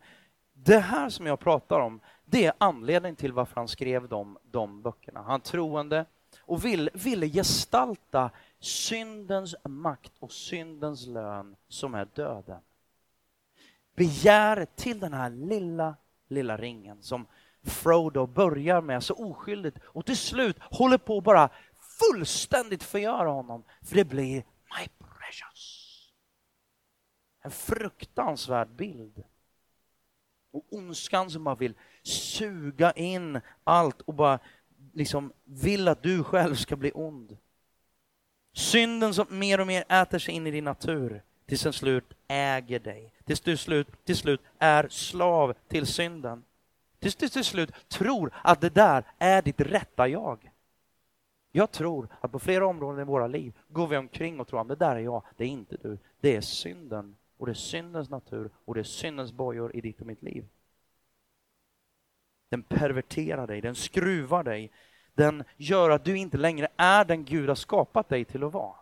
Det här som jag pratar om, det är anledningen till varför han skrev de, de böckerna. Han troende och vill, ville gestalta syndens makt och syndens lön som är döden. Begäret till den här lilla, lilla ringen som Frodo börjar med så oskyldigt och till slut håller på att bara fullständigt förgöra honom. För det blir My precious. En fruktansvärd bild. Och ondskan som bara vill suga in allt och bara liksom vill att du själv ska bli ond. Synden som mer och mer äter sig in i din natur tills den slut äger dig. Tills du slut, till slut är slav till synden. Tills du till slut tror att det där är ditt rätta jag. Jag tror att på flera områden i våra liv går vi omkring och tror att det där är jag, det är inte du. Det är synden och det är syndens natur och det är syndens bojor i ditt och mitt liv. Den perverterar dig, den skruvar dig, den gör att du inte längre är den Gud har skapat dig till att vara.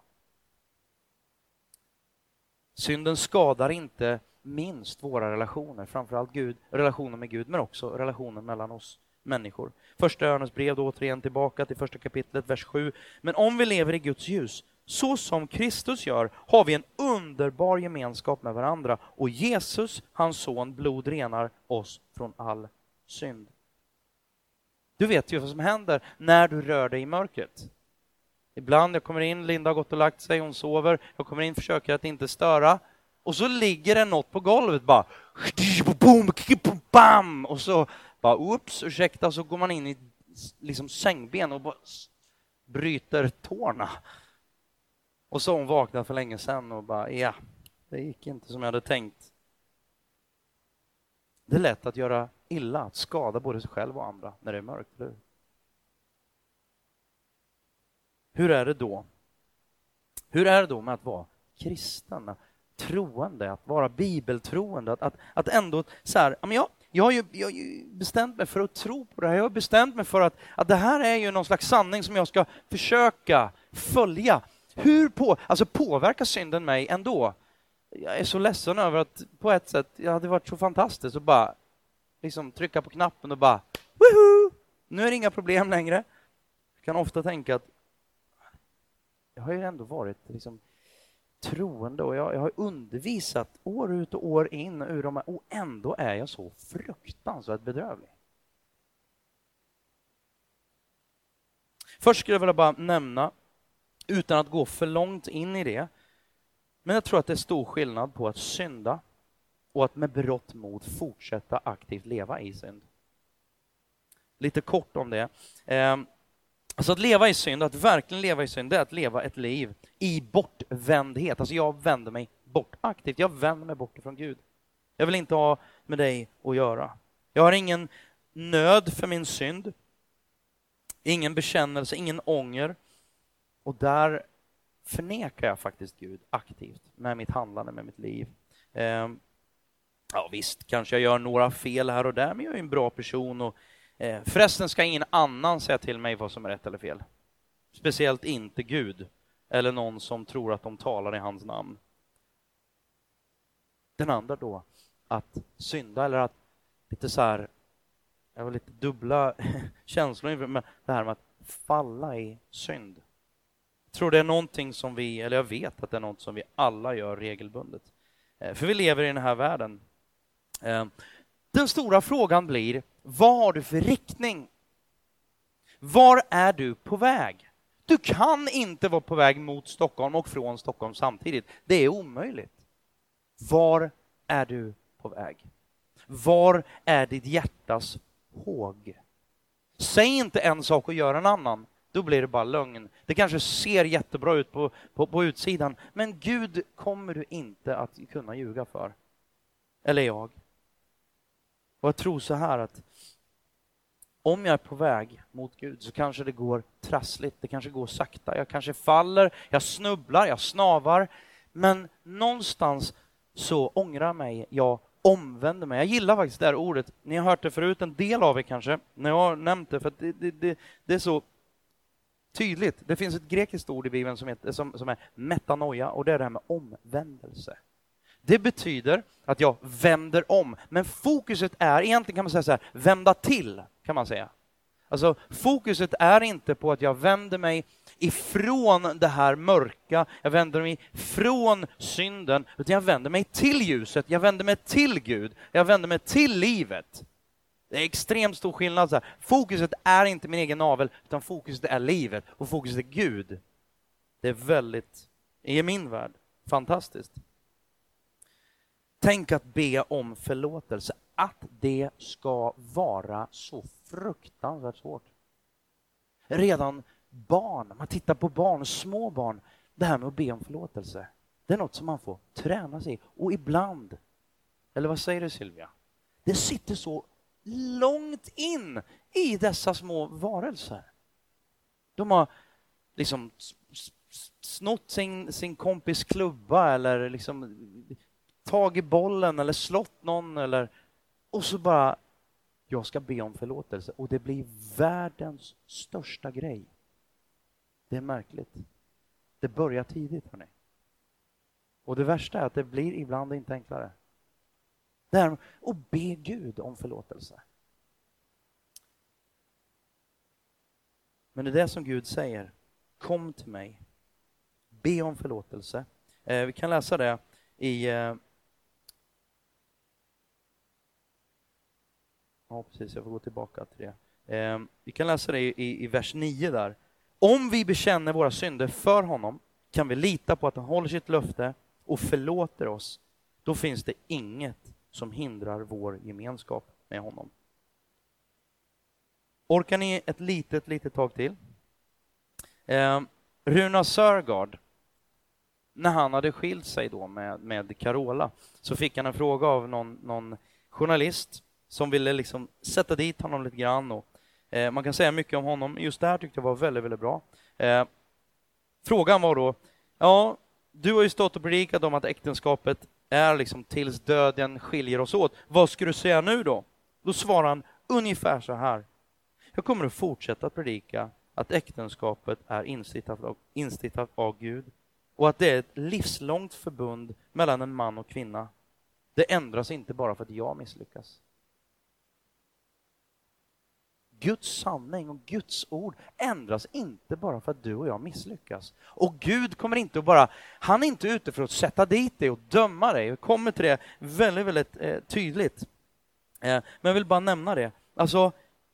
Synden skadar inte minst våra relationer, framförallt Gud, relationen med Gud, men också relationen mellan oss människor. Första Johannes brev, då återigen tillbaka till första kapitlet, vers 7. Men om vi lever i Guds ljus, så som Kristus gör, har vi en underbar gemenskap med varandra och Jesus, hans son, blod renar oss från all synd. Du vet ju vad som händer när du rör dig i mörkret. Ibland, jag kommer in, Linda har gått och lagt sig, hon sover, jag kommer in, försöker att inte störa och så ligger det något på golvet bara boom, bam och så bara oops, ursäkta, så går man in i liksom sängben och bara bryter tårna. Och så har hon vaknat för länge sedan och bara ja, det gick inte som jag hade tänkt. Det är lätt att göra illa, att skada både sig själv och andra när det är mörkt, eller hur? är det då? Hur är det då med att vara kristen, troende, att vara bibeltroende, att, att, att ändå så här, jag, jag har, ju, jag har ju bestämt mig för att tro på det här, jag har bestämt mig för att, att det här är ju någon slags sanning som jag ska försöka följa. Hur på, alltså påverkar synden mig ändå? Jag är så ledsen över att på ett sätt, det hade varit så fantastiskt att bara liksom trycka på knappen och bara Woohoo! Nu är det inga problem längre. Jag kan ofta tänka att jag har ju ändå varit liksom troende och jag, jag har undervisat år ut och år in ur de här, och ändå är jag så fruktansvärt bedrövlig. Först skulle jag vilja bara nämna, utan att gå för långt in i det, men jag tror att det är stor skillnad på att synda och att med berått mod fortsätta aktivt leva i synd. Lite kort om det. Alltså att leva i synd, att verkligen leva i synd, det är att leva ett liv i bortvändhet. Alltså jag vänder mig bort aktivt, jag vänder mig bort ifrån Gud. Jag vill inte ha med dig att göra. Jag har ingen nöd för min synd, ingen bekännelse, ingen ånger. Och där förnekar jag faktiskt Gud aktivt med mitt handlande, med mitt liv. Ehm, ja visst, kanske jag gör några fel här och där, men jag är en bra person och eh, förresten ska ingen annan säga till mig vad som är rätt eller fel. Speciellt inte Gud eller någon som tror att de talar i hans namn. Den andra då, att synda eller att lite så här, jag har lite dubbla (laughs) känslor inför det här med att falla i synd. Jag tror det är någonting som vi, eller jag vet att det är något som vi alla gör regelbundet. Eh, för vi lever i den här världen. Eh, den stora frågan blir, vad har du för riktning? Var är du på väg? Du kan inte vara på väg mot Stockholm och från Stockholm samtidigt. Det är omöjligt. Var är du på väg? Var är ditt hjärtas håg? Säg inte en sak och gör en annan. Då blir det bara lögn. Det kanske ser jättebra ut på, på, på utsidan, men Gud kommer du inte att kunna ljuga för. Eller jag. Och jag tror så här att om jag är på väg mot Gud så kanske det går trassligt, det kanske går sakta, jag kanske faller, jag snubblar, jag snavar. Men någonstans så ångrar mig, jag omvänder mig. Jag gillar faktiskt det här ordet. Ni har hört det förut, en del av er kanske, när jag har nämnt det, för det, det, det, det, är så tydligt. Det finns ett grekiskt ord i Bibeln som, heter, som, som är metanoia, och det är det här med omvändelse. Det betyder att jag vänder om, men fokuset är egentligen kan man säga så här, vända till, kan man säga. Alltså fokuset är inte på att jag vänder mig ifrån det här mörka, jag vänder mig från synden, utan jag vänder mig till ljuset, jag vänder mig till Gud, jag vänder mig till livet. Det är extremt stor skillnad. Så här. Fokuset är inte min egen navel, utan fokuset är livet och fokuset är Gud. Det är väldigt, i min värld, fantastiskt. Tänk att be om förlåtelse, att det ska vara så fruktansvärt svårt. Redan barn, man tittar på barn, små barn, det här med att be om förlåtelse, det är något som man får träna sig i. Och ibland, eller vad säger du Silvia? Det sitter så långt in i dessa små varelser. De har liksom snott sin, sin kompis klubba eller liksom tagit bollen eller slått någon eller och så bara jag ska be om förlåtelse och det blir världens största grej. Det är märkligt. Det börjar tidigt, hörni. Och det värsta är att det blir ibland inte enklare. Det och be Gud om förlåtelse. Men det är det som Gud säger. Kom till mig. Be om förlåtelse. Eh, vi kan läsa det i eh, Ja, precis. Jag får gå tillbaka till det. Eh, vi kan läsa det i, i vers 9 där. Om vi bekänner våra synder för honom kan vi lita på att han håller sitt löfte och förlåter oss. Då finns det inget som hindrar vår gemenskap med honom. Orkar ni ett litet, litet tag till? Eh, Runa Sörgard, när han hade skilt sig då med, med Carola, så fick han en fråga av någon, någon journalist som ville liksom sätta dit honom lite grann. Och, eh, man kan säga mycket om honom. Just det här tyckte jag var väldigt, väldigt bra. Eh, frågan var då, ja, du har ju stått och predikat om att äktenskapet är liksom tills döden skiljer oss åt. Vad ska du säga nu då? Då svarar han ungefär så här. Jag kommer att fortsätta predika att äktenskapet är instiftat av, instiftat av Gud och att det är ett livslångt förbund mellan en man och kvinna. Det ändras inte bara för att jag misslyckas. Guds sanning och Guds ord ändras inte bara för att du och jag misslyckas. Och Gud kommer inte att bara, han är inte ute för att sätta dit dig och döma dig. Jag kommer till det väldigt, väldigt eh, tydligt. Eh, men jag vill bara nämna det. Alltså,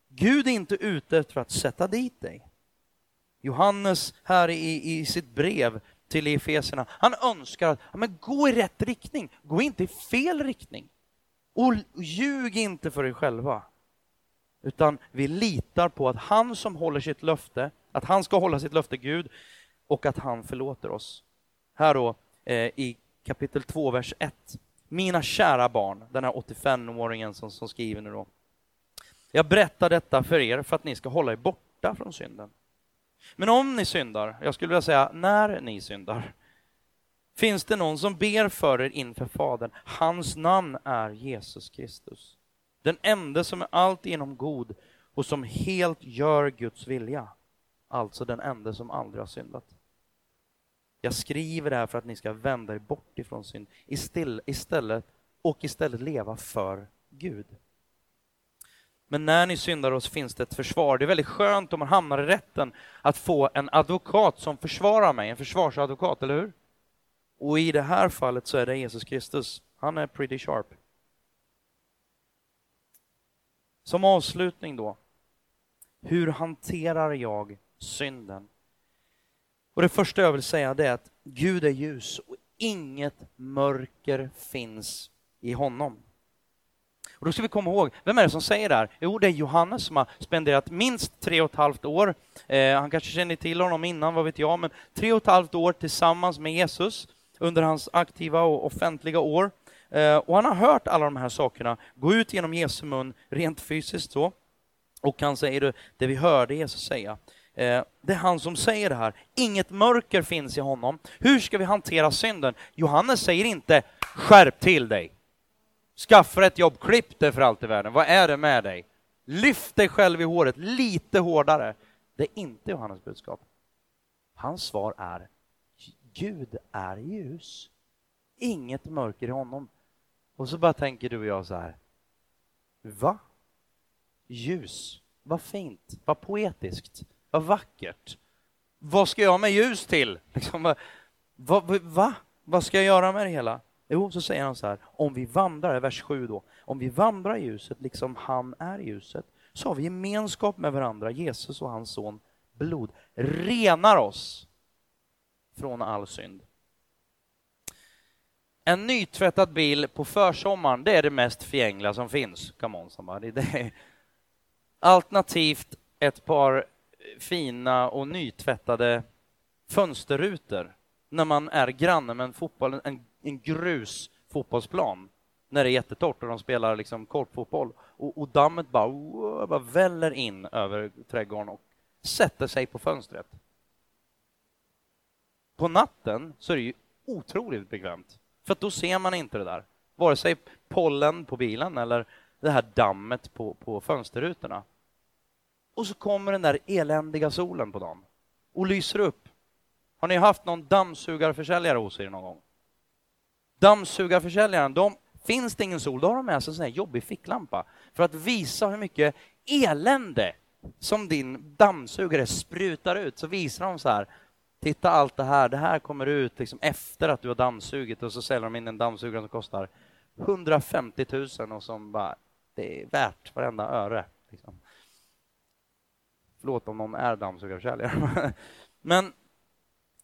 Gud är inte ute efter att sätta dit dig. Johannes här i, i sitt brev till Efesierna, han önskar att ja, men gå i rätt riktning, gå inte i fel riktning. Och ljug inte för dig själva. Utan vi litar på att han som håller sitt löfte, att han ska hålla sitt löfte Gud och att han förlåter oss. Här då eh, i kapitel 2, vers 1. Mina kära barn, den här 85-åringen som, som skriver nu då. Jag berättar detta för er för att ni ska hålla er borta från synden. Men om ni syndar, jag skulle vilja säga när ni syndar, finns det någon som ber för er inför Fadern. Hans namn är Jesus Kristus. Den enda som är alltigenom god och som helt gör Guds vilja. Alltså den enda som aldrig har syndat. Jag skriver det här för att ni ska vända er bort ifrån synd istället, och istället leva för Gud. Men när ni syndar oss finns det ett försvar. Det är väldigt skönt om man hamnar i rätten att få en advokat som försvarar mig, en försvarsadvokat, eller hur? Och i det här fallet så är det Jesus Kristus. Han är pretty sharp. Som avslutning då, hur hanterar jag synden? Och det första jag vill säga det är att Gud är ljus och inget mörker finns i honom. Och då ska vi komma ihåg, vem är det som säger det här? Jo, det är Johannes som har spenderat minst tre och ett halvt år, eh, han kanske känner till honom innan, vad vet jag, men tre och ett halvt år tillsammans med Jesus under hans aktiva och offentliga år. Eh, och han har hört alla de här sakerna gå ut genom Jesu mun rent fysiskt så. Och han säger det vi hörde Jesus säga. Eh, det är han som säger det här. Inget mörker finns i honom. Hur ska vi hantera synden? Johannes säger inte skärp till dig. Skaffa ett jobb, klipp dig för allt i världen. Vad är det med dig? Lyft dig själv i håret lite hårdare. Det är inte Johannes budskap. Hans svar är Gud är ljus. Inget mörker i honom. Och så bara tänker du och jag så här. Va? Ljus? Vad fint, vad poetiskt, vad vackert. Vad ska jag med ljus till? (laughs) Liksom, va, va, va? Vad ska jag göra med det hela? Jo, så säger han så här, om vi vandrar, vers 7 då, om vi vandrar i ljuset liksom han är i ljuset, så har vi gemenskap med varandra, Jesus och hans son blod renar oss från all synd. En nytvättad bil på försommaren, det är det mest förgängliga som finns. Come on, somebody. Det är alternativt ett par fina och nytvättade fönsterrutor när man är granne med en, fotboll, en, en grus fotbollsplan när det är jättetorrt och de spelar liksom korpfotboll och, och dammet bara, bara väller in över trädgården och sätter sig på fönstret. På natten så är det ju otroligt bekvämt, för då ser man inte det där. Vare sig pollen på bilen eller det här dammet på, på fönsterrutorna. Och så kommer den där eländiga solen på dagen och lyser upp. Har ni haft någon dammsugarförsäljare hos er någon gång? Dammsugarförsäljaren, de, finns det ingen sol, då har de med sig en sån här jobbig ficklampa för att visa hur mycket elände som din dammsugare sprutar ut. Så visar de så här, titta allt det här, det här kommer ut liksom efter att du har dammsugit och så säljer de in en dammsugare som kostar 150 000 och som bara, det är värt varenda öre. Liksom. Förlåt om någon är dammsugarförsäljare. (laughs) Men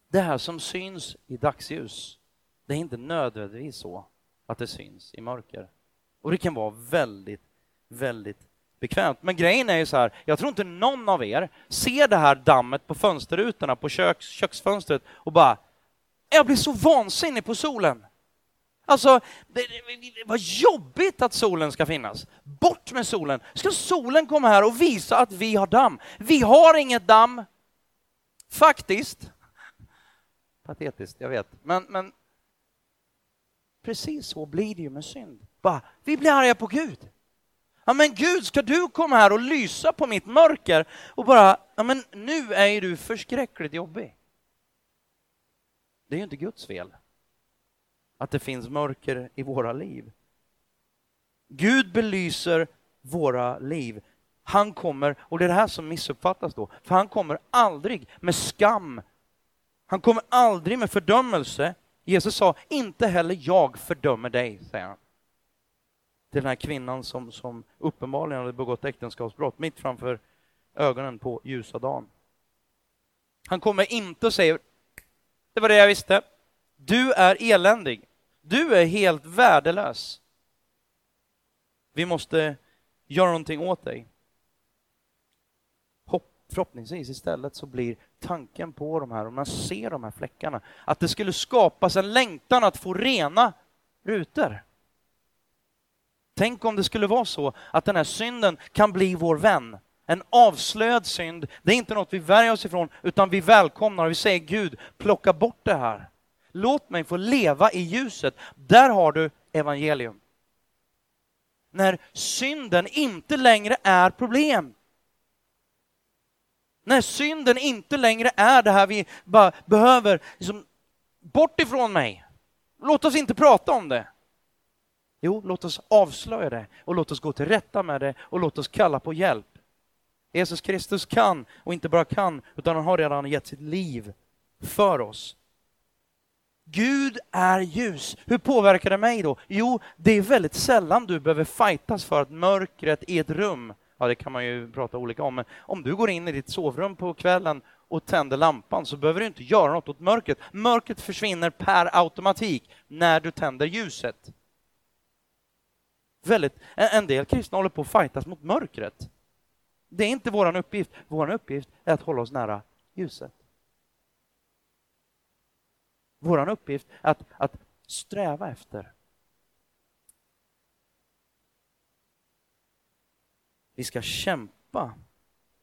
det här som syns i dagsljus, det är inte nödvändigtvis så att det syns i mörker. Och det kan vara väldigt, väldigt bekvämt. Men grejen är ju så här, jag tror inte någon av er ser det här dammet på fönsterrutorna på köks, köksfönstret och bara, jag blir så vansinnig på solen. Alltså, det, det, vad jobbigt att solen ska finnas. Bort med solen. Ska solen komma här och visa att vi har damm? Vi har inget damm. Faktiskt. Patetiskt, jag vet. Men, men precis så blir det ju med synd. Bara, vi blir arga på Gud. Ja, men Gud, ska du komma här och lysa på mitt mörker? Och bara, ja, men nu är ju du förskräckligt jobbig. Det är ju inte Guds fel att det finns mörker i våra liv. Gud belyser våra liv. Han kommer, och det är det här som missuppfattas då, för han kommer aldrig med skam. Han kommer aldrig med fördömelse. Jesus sa, inte heller jag fördömer dig, säger han. Till den här kvinnan som, som uppenbarligen hade begått äktenskapsbrott mitt framför ögonen på ljusa dagen. Han kommer inte och säger, det var det jag visste. Du är eländig. Du är helt värdelös. Vi måste göra någonting åt dig. Förhoppningsvis istället så blir tanken på de här, om man ser de här fläckarna, att det skulle skapas en längtan att få rena rutor. Tänk om det skulle vara så att den här synden kan bli vår vän. En avslöjad synd, det är inte något vi värjer oss ifrån, utan vi välkomnar och vi säger Gud, plocka bort det här. Låt mig få leva i ljuset. Där har du evangelium. När synden inte längre är problem. När synden inte längre är det här vi bara behöver, liksom, bort ifrån mig. Låt oss inte prata om det. Jo, låt oss avslöja det och låt oss gå till rätta med det och låt oss kalla på hjälp. Jesus Kristus kan, och inte bara kan, utan han har redan gett sitt liv för oss. Gud är ljus. Hur påverkar det mig då? Jo, det är väldigt sällan du behöver fightas för att mörkret i ett rum, ja det kan man ju prata olika om, men om du går in i ditt sovrum på kvällen och tänder lampan så behöver du inte göra något åt mörkret. Mörkret försvinner per automatik när du tänder ljuset. Väldigt, en del kristna håller på att fightas mot mörkret. Det är inte vår uppgift. Vår uppgift är att hålla oss nära ljuset. Vår uppgift är att, att sträva efter. Vi ska kämpa kämpa,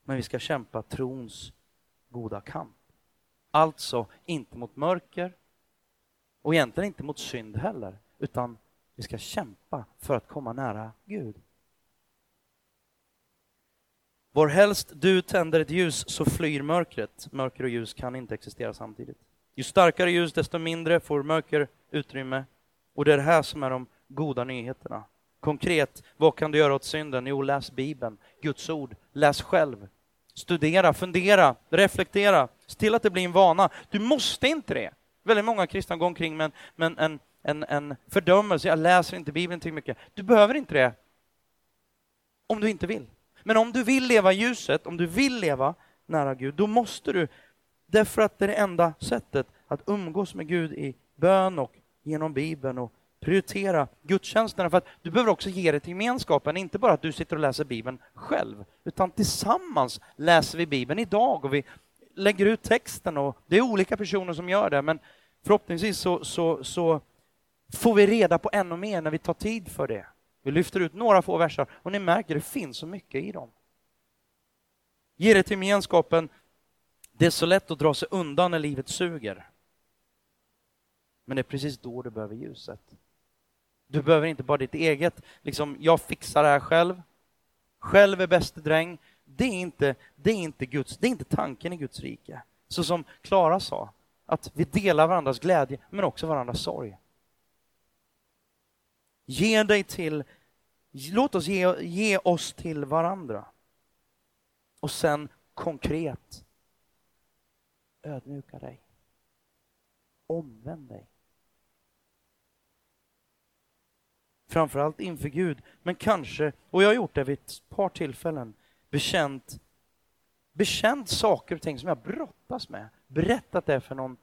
men vi ska kämpa trons goda kamp. Alltså inte mot mörker och egentligen inte mot synd heller, utan vi ska kämpa för att komma nära Gud. Var helst du tänder ett ljus så flyr mörkret. Mörker och ljus kan inte existera samtidigt. Ju starkare ljus, desto mindre får mörker utrymme. Och det är det här som är de goda nyheterna. Konkret, vad kan du göra åt synden? Jo, läs Bibeln, Guds ord, läs själv. Studera, fundera, reflektera, se till att det blir en vana. Du måste inte det. Väldigt många kristna går omkring med en, en, en, en fördömelse. Jag läser inte Bibeln tillräckligt mycket. Du behöver inte det om du inte vill. Men om du vill leva i ljuset, om du vill leva nära Gud, då måste du, därför att det är det enda sättet att umgås med Gud i bön och genom Bibeln och prioritera gudstjänsterna. För att du behöver också ge det till gemenskapen, inte bara att du sitter och läser Bibeln själv, utan tillsammans läser vi Bibeln idag och vi lägger ut texten och det är olika personer som gör det, men förhoppningsvis så, så, så får vi reda på ännu mer när vi tar tid för det. Vi lyfter ut några få verser och ni märker, det finns så mycket i dem. Ge det till gemenskapen. Det är så lätt att dra sig undan när livet suger. Men det är precis då du behöver ljuset. Du behöver inte bara ditt eget, liksom, jag fixar det här själv. Själv är bäste dräng. Det är inte, det är inte, Guds, det är inte tanken i Guds rike. Så som Klara sa, att vi delar varandras glädje, men också varandras sorg. Ge dig till, låt oss ge, ge oss till varandra. Och sen konkret, ödmjuka dig. Omvänd dig. Framförallt inför Gud, men kanske, och jag har gjort det vid ett par tillfällen, bekänt, bekänt saker och ting som jag brottas med. Berättat det för någon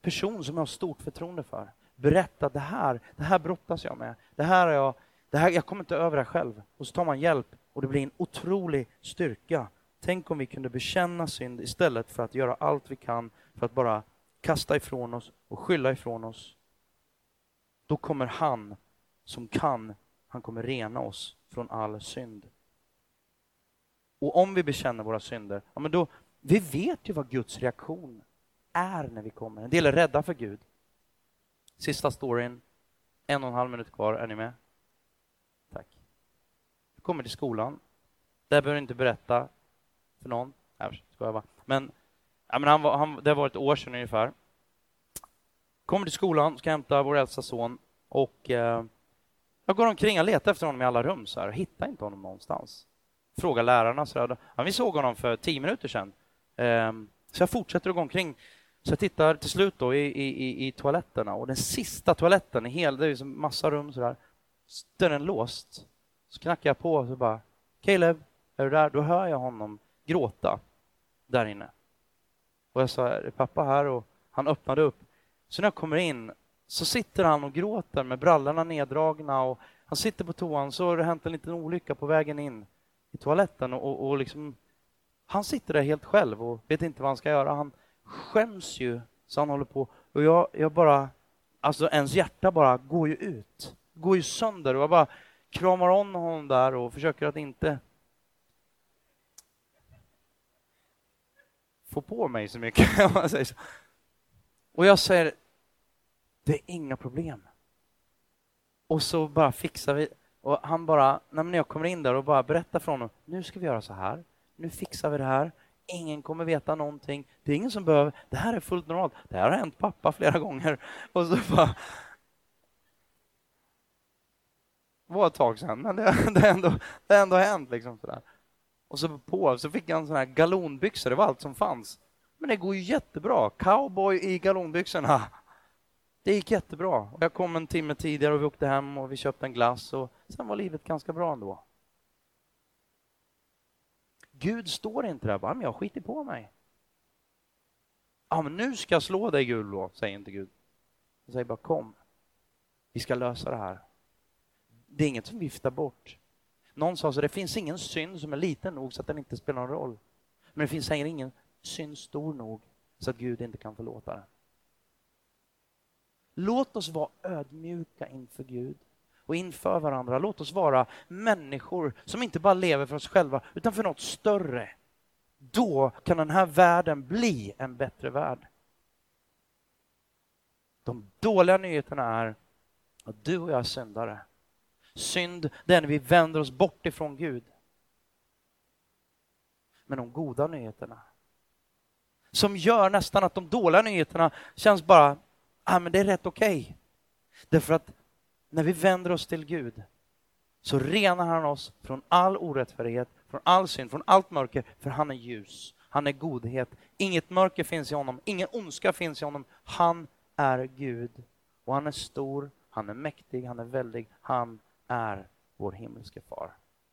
person som jag har stort förtroende för berätta det här, det här brottas jag med. Det här är jag, det här, jag kommer inte över det själv. Och så tar man hjälp och det blir en otrolig styrka. Tänk om vi kunde bekänna synd istället för att göra allt vi kan för att bara kasta ifrån oss och skylla ifrån oss. Då kommer han som kan, han kommer rena oss från all synd. Och om vi bekänner våra synder, ja men då, vi vet ju vad Guds reaktion är när vi kommer. En del är rädda för Gud. Sista storyn, en och en halv minut kvar. Är ni med? Tack. Du kommer till skolan. Där behöver du inte berätta för någon. Nej, jag bara. Men, ja, men han var, han, det var ett år sedan ungefär. Kommer till skolan, ska hämta vår äldsta son och eh, jag går omkring, och letar efter honom i alla rum så här, hittar inte honom någonstans. Frågar lärarna så här, ja, vi såg honom för tio minuter sedan. Eh, så jag fortsätter att gå omkring så jag tittar till slut då i, i, i toaletterna och den sista toaletten i hela, det är liksom massa rum sådär, dörren låst. Så knackar jag på och så bara, Caleb, är du där? Då hör jag honom gråta där inne. Och jag sa, är pappa här? Och han öppnade upp. Så när jag kommer in så sitter han och gråter med brallorna neddragna och han sitter på toan så har det hänt en liten olycka på vägen in i toaletten och, och, och liksom, han sitter där helt själv och vet inte vad han ska göra. Han, skäms ju så han håller på. Och jag, jag bara, alltså ens hjärta bara går ju ut, går ju sönder. Och jag bara kramar om honom där och försöker att inte få på mig så mycket. (laughs) Och jag säger, det är inga problem. Och så bara fixar vi. Och han bara, när jag kommer in där och bara berättar för honom, nu ska vi göra så här, nu fixar vi det här, Ingen kommer veta någonting. Det är ingen som behöver. Det här är fullt normalt. Det här har hänt pappa flera gånger. Och så bara... Det var ett tag sedan, men det, det, har ändå, det har ändå hänt. Liksom sådär. Och så på så fick han såna här galonbyxor, det var allt som fanns. Men det går ju jättebra. Cowboy i galonbyxorna. Det gick jättebra. Jag kom en timme tidigare och vi åkte hem och vi köpte en glass och sen var livet ganska bra ändå. Gud står inte där bara, men jag skiter på mig. Ja, men nu ska jag slå dig Gud då, säger inte Gud. Han säger bara kom. Vi ska lösa det här. Det är inget som viftar bort. Någon sa så det finns ingen synd som är liten nog så att den inte spelar någon roll. Men det finns heller ingen synd stor nog så att Gud inte kan förlåta den. Låt oss vara ödmjuka inför Gud och inför varandra. Låt oss vara människor som inte bara lever för oss själva, utan för något större. Då kan den här världen bli en bättre värld. De dåliga nyheterna är att du och jag är syndare. Synd, det är när vi vänder oss bort ifrån Gud. Men de goda nyheterna, som gör nästan att de dåliga nyheterna känns bara, ah, men det är rätt okej. Okay. Därför att när vi vänder oss till Gud så renar han oss från all orättfärdighet, från all synd, från allt mörker, för han är ljus. Han är godhet. Inget mörker finns i honom, ingen ondska finns i honom. Han är Gud och han är stor, han är mäktig, han är väldig, han är vår himmelske far.